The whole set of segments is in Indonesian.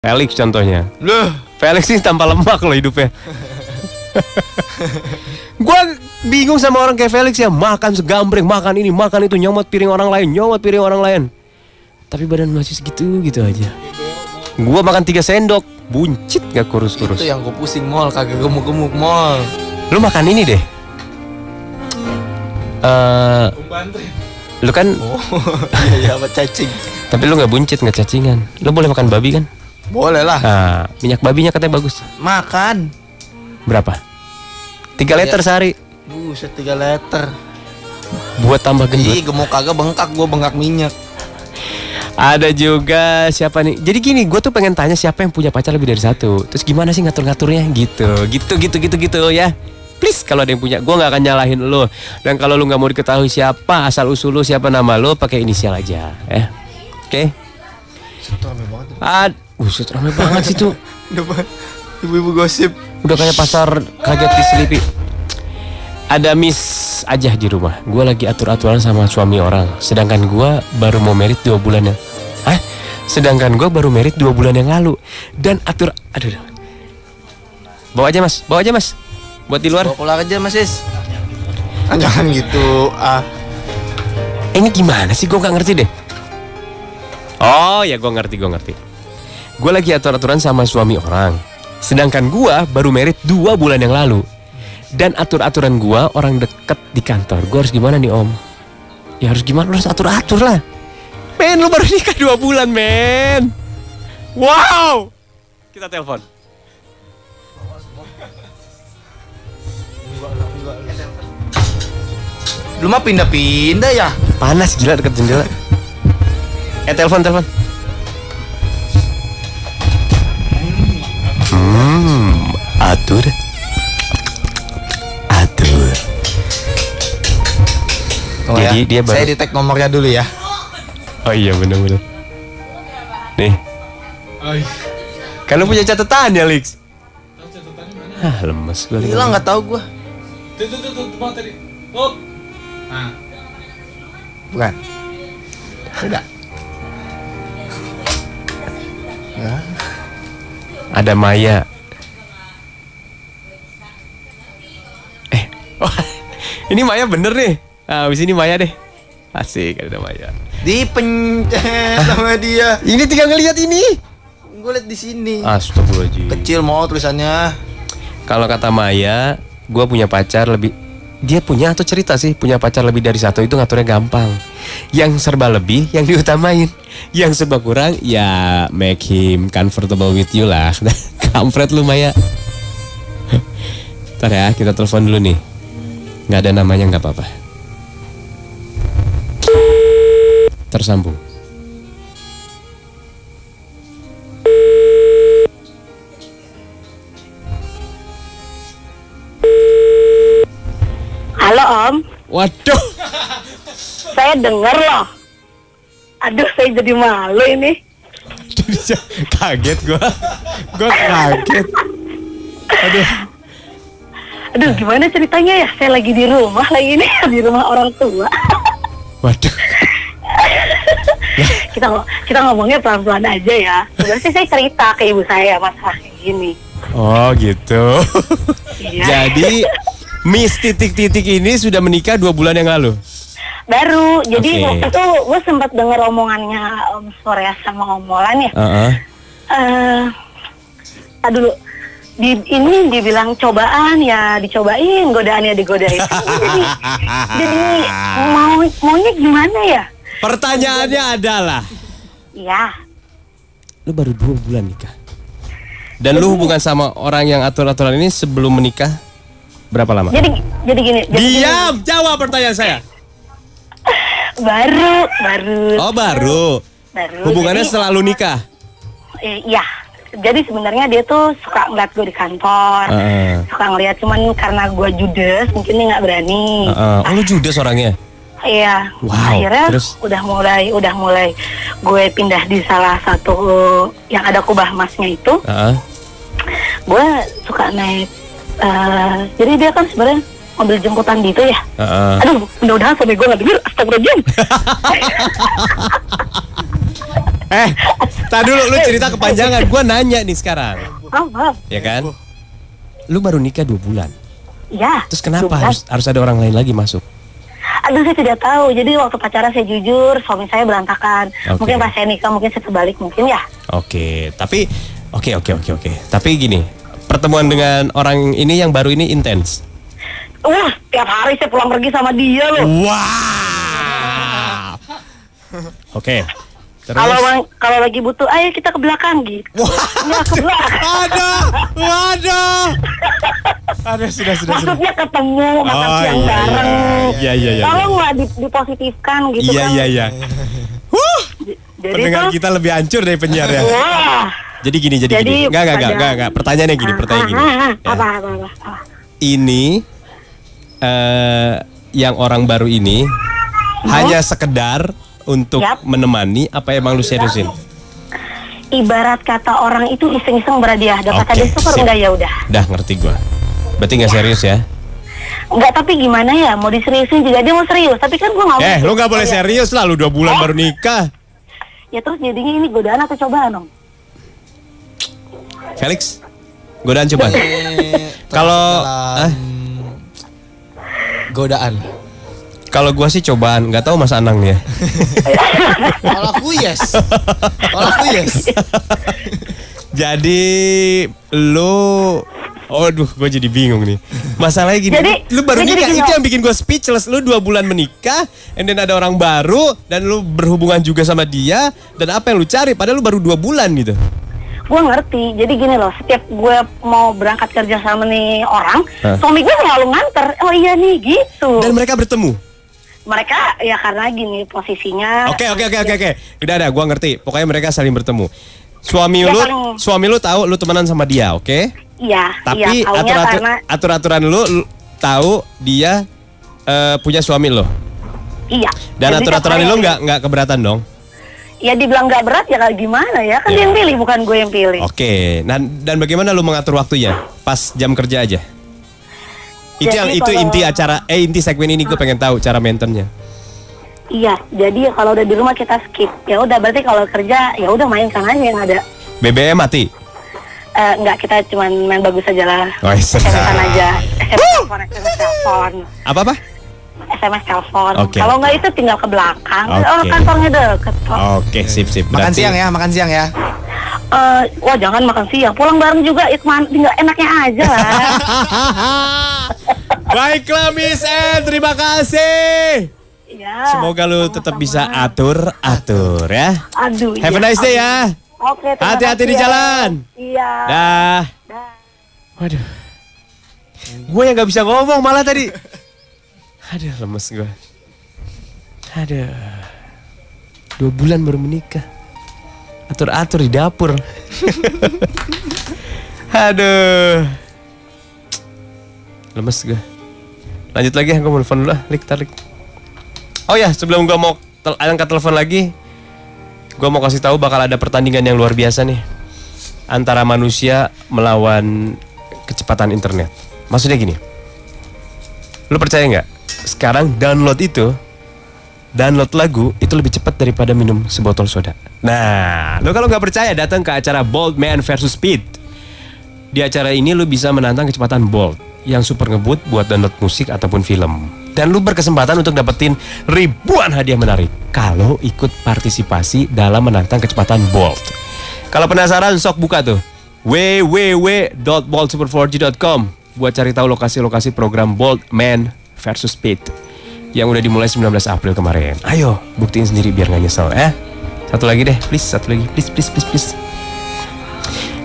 Felix contohnya. Loh, Felix ini tanpa lemak loh hidupnya. Gua bingung sama orang kayak Felix ya makan segambreng, makan ini, makan itu, nyomot piring orang lain, nyomot piring orang lain. Tapi badan masih segitu gitu aja. Gua makan tiga sendok, buncit gak kurus-kurus. itu yang gue pusing mall, kagak gemuk-gemuk mall. Lu makan ini deh. Eh, lu kan, Oh, iya iya cacing. tapi lu nggak buncit, nggak cacingan. Lu boleh makan babi kan? Boleh lah. Nah, minyak babinya katanya bagus. Makan. Berapa? Tiga liter sehari. Buset 3 liter. Buat tambah gendut. Ih, gemuk kagak bengkak gua bengkak minyak. Ada juga siapa nih? Jadi gini, gue tuh pengen tanya siapa yang punya pacar lebih dari satu. Terus gimana sih ngatur-ngaturnya? Gitu, gitu, gitu, gitu, gitu ya. Please kalau ada yang punya, gue nggak akan nyalahin lo. Dan kalau lu nggak mau diketahui siapa asal usul lu, siapa nama lo, pakai inisial aja, ya. Oke? Rame banget. Ad, buset ramai banget sih tuh. Depan ibu-ibu gosip. Udah kayak pasar kaget di Selipi. Ada miss aja di rumah. Gue lagi atur-aturan sama suami orang. Sedangkan gue baru mau merit dua bulan yang... Hah? Sedangkan gue baru merit dua bulan yang lalu. Dan atur... Aduh. aduh. Bawa aja mas, bawa aja mas. Buat di luar. Bawa pulang aja Mas Is. Ah, jangan gitu. Ah, ini gimana sih? Gue nggak ngerti deh. Oh ya, gue ngerti, gue ngerti. Gue lagi atur-aturan sama suami orang. Sedangkan gue baru merit dua bulan yang lalu. Dan atur-aturan gue orang deket di kantor. Gue harus gimana nih om? Ya harus gimana? Lu harus atur-atur lah. Men, lu baru nikah dua bulan, men. Wow. Kita telepon. lu mah pindah-pindah ya? Panas gila deket jendela. Eh, telepon, telepon. Atur. Atur. Oh, Jadi dia baru- Saya di tag nomornya dulu ya. Oh iya bener-bener. Nih. Lu punya catatan ya, Lix? Ah, lemes gue. Hilang nggak tahu gua. Tuh, tuh, tuh, tuh, bawah tadi. Oh. Nah, Bukan. Beda. Ada Maya. Wah, ini Maya bener nih. Ah, abis ini Maya deh. Asik ada Maya. Dipencet sama dia. Ini tinggal ngelihat ini. Gue liat di sini. Astagfirullahaladzim. Kecil mau tulisannya. Kalau kata Maya, gue punya pacar lebih dia punya atau cerita sih punya pacar lebih dari satu itu ngaturnya gampang. Yang serba lebih yang diutamain, yang serba kurang ya make him comfortable with you lah. Kampret lu Maya. Ntar ya kita telepon dulu nih. Nggak ada namanya nggak apa-apa. Tersambung. Halo Om, Waduh. saya dengar loh. Aduh, saya jadi malu ini. kaget gua. Gua kaget. Aduh. Aduh, gimana ceritanya ya? Saya lagi di rumah lagi ini, di rumah orang tua. Waduh. kita kita ngomongnya pelan-pelan aja ya. Sebenarnya sih saya cerita ke ibu saya masalah kayak gini. Oh gitu. Iya. Jadi Miss titik-titik ini sudah menikah dua bulan yang lalu. Baru, jadi Oke. waktu itu gue sempat dengar omongannya Om Surya sama Om Molan ya. Heeh. Eh, ah, dulu di ini dibilang cobaan ya dicobain, godaannya digodain. jadi, jadi mau maunya gimana ya? Pertanyaannya adalah, Ya, lu baru dua bulan nikah. Dan lu hubungan sama orang yang atur-aturan ini sebelum menikah berapa lama? jadi jadi gini. Jadi gini. Diam, jawab pertanyaan saya. baru, baru. Oh baru. baru. Hubungannya Jadi, setelah lu nikah. eh, Iya. Jadi sebenarnya dia tuh suka ngeliat gue di kantor, Heeh. suka ngeliat cuman karena gue judes mungkin dia nggak berani. Heeh. Oh lu judes orangnya. Iya. Wow, Akhirnya terus? udah mulai udah mulai gue pindah di salah satu yang ada kubah emasnya itu. Heeh. Gue suka naik. eh, jadi dia kan sebenarnya mobil jemputan gitu ya. Heeh. Aduh, mudah-mudahan suami gue nggak denger. Astagfirullahaladzim. Eh, tak dulu lu cerita kepanjangan. Gua nanya nih sekarang, Oh, oh. ya kan? Lu baru nikah dua bulan. Ya. Terus kenapa harus harus ada orang lain lagi masuk? Aduh saya tidak tahu. Jadi waktu pacaran saya jujur, suami saya berantakan. Oke. Mungkin pas saya nikah mungkin saya terbalik mungkin ya. Oke, tapi oke oke oke oke. Tapi gini, pertemuan dengan orang ini yang baru ini intens. Wah, tiap hari saya pulang pergi sama dia loh. Wow. Oke. Terus Kalau kalau lagi butuh, ayo kita ke belakang gitu. Ya ke belakang. Waduh, waduh. Aduh, sudah sudah sudah. Maksudnya ketemu makan Oh, siang iya, bareng. iya, iya, iya, Tolong lah di- dipositifkan gitu Iya kan. iya iya. Huh, Jadi pendengar tuh, kita lebih hancur dari penyiar ya. Wah. Jadi gini, jadi, Jadi gini. Enggak, enggak, enggak, enggak, enggak. Pertanyaannya gini, Ah, pertanyaan ah, gini. ah. Ya. Apa, apa, apa, apa. Ini eh yang orang baru ini hanya sekedar untuk Yap. menemani apa emang lu seriusin? Ibarat kata orang itu iseng-iseng berhadiah. Dapat Oke, hadiah syukur sip. enggak ya udah. Dah ngerti gua. Berarti nggak serius ya? Enggak, tapi gimana ya? Mau diseriusin juga dia mau serius. Tapi kan gua nggak Eh, lu nggak boleh serius lah, lu dua bulan baru nikah. Ya terus jadinya ini godaan atau cobaan dong? Felix, godaan coba. Eh, Kalau- ah? godaan. Kalau gua sih cobaan, nggak tahu Mas Anang nih ya. Kalau aku yes. Kalau aku yes. Jadi lu Aduh, gue jadi bingung nih. Masalahnya gini, Jadi- lu baru nikah, gini, itu yang bikin gue speechless. Lu dua bulan menikah, and then ada orang baru, dan lu berhubungan juga sama dia, dan apa yang lu cari? Padahal lu baru dua bulan gitu. Gue ngerti. Jadi gini loh, setiap gue mau berangkat kerja sama nih orang, Hah? suami gue selalu nganter. Oh iya nih gitu. Dan mereka bertemu. Mereka ya karena gini posisinya. Oke, oke, oke, oke, oke. Udah ada, gua ngerti. Pokoknya mereka saling bertemu. Suami Ya, lu, paling- suami lu tahu lu temenan sama dia, oke? Iya, Tapi iya, taunya atur-atur karena atur-aturan lu, lu tahu dia eh, punya suami lo. iya. Dan Jadi aturan-aturan tiap lu nggak nggak keberatan dong. Ya dibilang nggak berat ya kayak gimana ya? Kan Ya. dia yang pilih bukan gue yang pilih. Oke, dan dan bagaimana lu mengatur waktunya? Pas jam kerja aja. Itu Jadi yang itu kalau- inti acara eh inti segmen ini gue pengen tahu cara maintainnya. Iya, jadi kalau udah di rumah kita skip. Ya udah berarti kalau kerja ya udah mainkan aja yang ada. BBM mati. Eh, enggak kita cuman main bagus aja lah. Oh, sedap. aja. SMS telepon, SMS telepon, Apa apa? SMS telepon. Oke. Kalau enggak itu tinggal ke belakang. Oke. Orang kantornya deket kok. Oke, sip sip. Makan Berarti- siang ya, makan siang ya. Eh, wah jangan makan siang. Pulang bareng juga itu man- tinggal enaknya aja lah. Baiklah Miss N, terima kasih. Iya. Semoga lu tetap bisa atur atur ya. Aduh. Have a iya. nice day ya. Oke. Hati-hati di ya. jalan. Iya. Dah. Dah. Waduh. Gue yang gak bisa ngomong malah tadi. Aduh, lemes gue. Aduh. Dua bulan baru menikah. Atur-atur di dapur. Aduh. Lemes gue. Lanjut lagi, gue mau telepon dulu lah. Lik, tarik. Oh ya, sebelum gue mau tel angkat telepon lagi, gue mau kasih tahu bakal ada pertandingan yang luar biasa nih antara manusia melawan kecepatan internet. Maksudnya gini, lu percaya nggak? Sekarang download itu, download lagu itu lebih cepat daripada minum sebotol soda. Nah, lu kalau nggak percaya datang ke acara Bold Man versus Speed. Di acara ini lu bisa menantang kecepatan Bolt yang super ngebut buat download musik ataupun film. Dan lu berkesempatan untuk dapetin ribuan hadiah menarik kalau ikut partisipasi dalam menantang kecepatan Bolt. Kalau penasaran sok buka tuh www.boltsuper4g.com buat cari tahu lokasi-lokasi program Bolt Man versus Speed yang udah dimulai 19 April kemarin. Ayo, buktiin sendiri biar nggak nyesel ya. Satu lagi deh, please, satu lagi, please, please, please, please.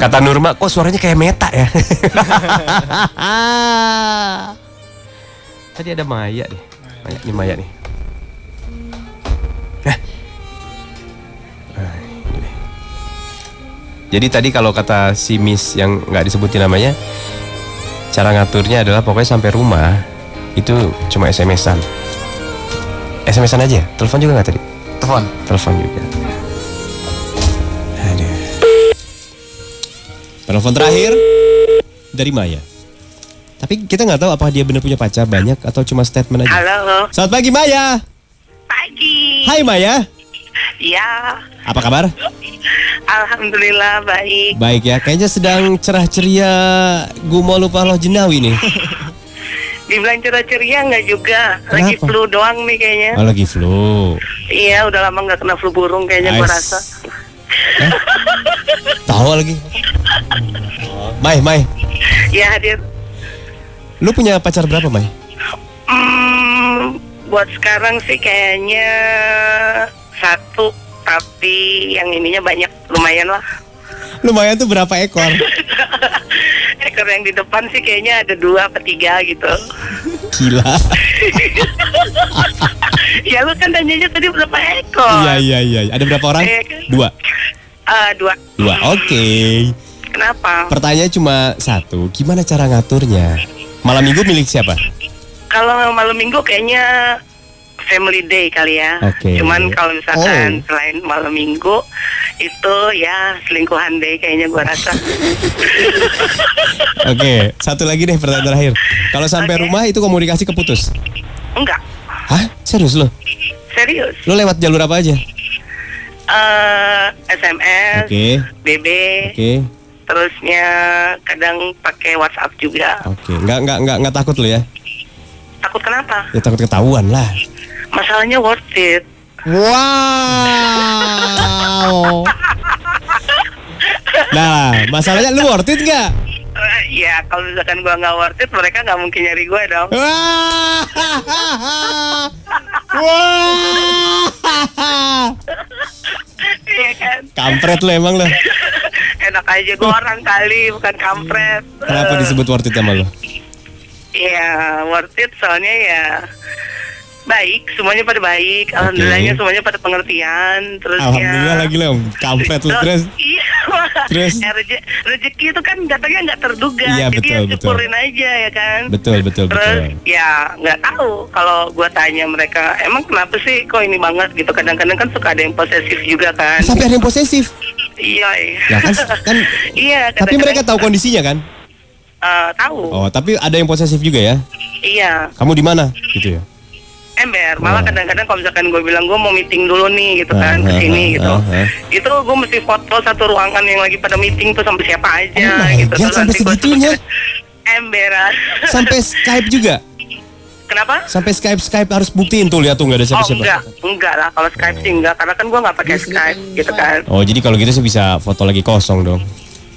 Kata Nurma, kok suaranya kayak meta ya? Tadi ada Maya deh. Maya, ini Maya nih. Eh. Ah, deh. Jadi tadi kalau kata si Miss yang nggak disebutin namanya, cara ngaturnya adalah pokoknya sampai rumah itu cuma SMS-an. SMS-an aja, telepon juga nggak tadi? Telepon. Telepon juga. Aduh. Telepon terakhir dari Maya. Tapi kita nggak tahu apakah dia benar punya pacar banyak atau cuma statement aja. Halo, Selamat pagi Maya. pagi. Hai Maya. Ya, Apa kabar? Alhamdulillah baik. Baik ya, kayaknya sedang cerah ceria gumo lupa loh jenawi nih. Dibilang ceria-ceria nggak juga. Lagi Kenapa? flu doang nih kayaknya. Oh lagi flu. Iya, udah lama nggak kena flu burung kayaknya gue Ais. rasa. Tahu lagi. Mai, Mai, Ya hadir. lu punya pacar berapa, Mai? Hmm, buat sekarang sih kayaknya satu, tapi yang ininya banyak, lumayan lah. Lumayan tuh berapa ekor? Ekor yang di depan sih kayaknya ada dua atau tiga gitu. Gila. ya lu kan tanyanya tadi berapa ekor? Iya, iya, iya. Ada berapa orang? Iya kan? Dua. Ah, dua. Dua. Oke. Kenapa? Pertanyaannya cuma satu. Gimana cara ngaturnya? Malam minggu milik siapa? Kalau malam minggu kayaknya family day kali ya. Oke. Cuman kalau misalkan Oh. selain malam minggu itu ya selingkuhan day kayaknya gua rasa. Oke, satu lagi deh pertanyaan terakhir. Kalau sampai Oke. rumah itu komunikasi keputus. Enggak, Hah? Serius lo? serius. Lo lewat jalur apa aja? eh SMS, Oke. BB, Oke. terusnya kadang pakai WhatsApp juga. Oke. Nggak nggak nggak nggak takut lo ya? Takut kenapa? Ya takut ketahuan lah. Masalahnya worth it. Wow. Nah, masalahnya lu worth it nggak? Ya kalau misalkan gua nggak worth it, mereka nggak mungkin nyari gua dong. Wah. Wah. Iya kan? Kampret lu emang lo. Enak aja gua orang kali, bukan kampret. Kenapa disebut worth it sama lo? Iya, worth it soalnya ya baik, semuanya pada baik. Alhamdulillahnya semuanya pada pengertian. Terus Alhamdulillah ya, lagi lo kampret lu terus. Iya. Terus? Ya, reje- rezeki itu kan datangnya nggak terduga. Iya, Jadi betul, ya betul. syukurin aja ya kan. Betul betul Terus betul. ya nggak tahu kalau gua tanya mereka emang kenapa sih kok ini banget gitu kadang-kadang kan suka ada yang posesif juga kan Sampai ada yang posesif. iya iya Ya kan kan iya tapi mereka tahu kondisinya kan? Eh, tahu Oh, tapi ada yang posesif juga ya? iya Kamu di mana? Gitu ya. Ember malah Oh. kadang-kadang kalau misalkan gue bilang gue mau meeting dulu nih gitu kan Ah, ke sini ah, gitu ah, ah. itu gue mesti foto satu ruangan yang lagi pada meeting tuh sampai siapa aja Oh gitu God, sampai segitunya? emberan Sampai Skype juga. kenapa Sampai Skype Skype harus buktiin tuh lihat tuh nggak ada Oh siapa-siapa. enggak, enggak lah kalau Skype sih enggak karena kan gue nggak pakai Skype gitu kan. Oh, jadi kalau gitu sih bisa foto lagi kosong dong.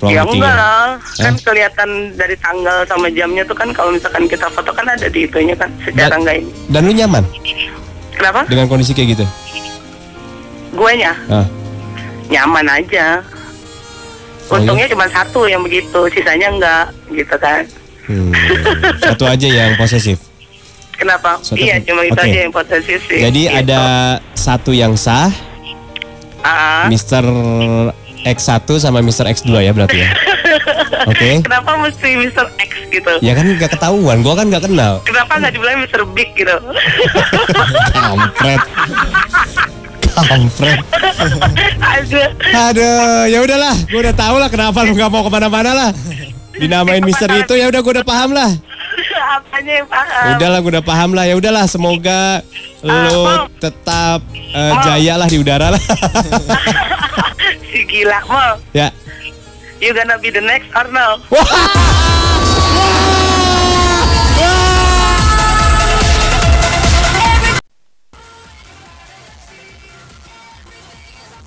Ruang Ya meetingnya. enggak lah, kan Hah? kelihatan dari tanggal sama jamnya tuh kan kalau misalkan kita foto kan ada di itunya kan secara Dan- enggak ini. Dan lu nyaman Kenapa? dengan kondisi kayak gitu? Guanya Ah. nyaman aja. Oh, Untungnya cuma satu yang begitu, sisanya enggak gitu kan. Hmm, satu aja yang posesif. Kenapa? Satu- iya, cuma itu Oke. aja yang posesif sih. Jadi gitu. ada satu yang sah, Ah. Mr. X1 sama Mr. X2 ya berarti ya. Oke. Kenapa mesti Mr. X gitu? Ya kan nggak ketahuan, gua kan nggak kenal. Kenapa nggak dibilang Mr. Big gitu? Kampret. Kampret. Aduh. Aduh, ya udahlah, gua udah tahu lah kenapa lu nggak mau ke mana-mana lah. Dinamain Mister itu ya udah gua udah paham lah. Apanya yang paham? Udahlah, gua udah paham lah. Ya udahlah, semoga lu Mam. tetap eh, Mam. jaya lah di udara lah. Gila mau ya. you gonna be the next Wah.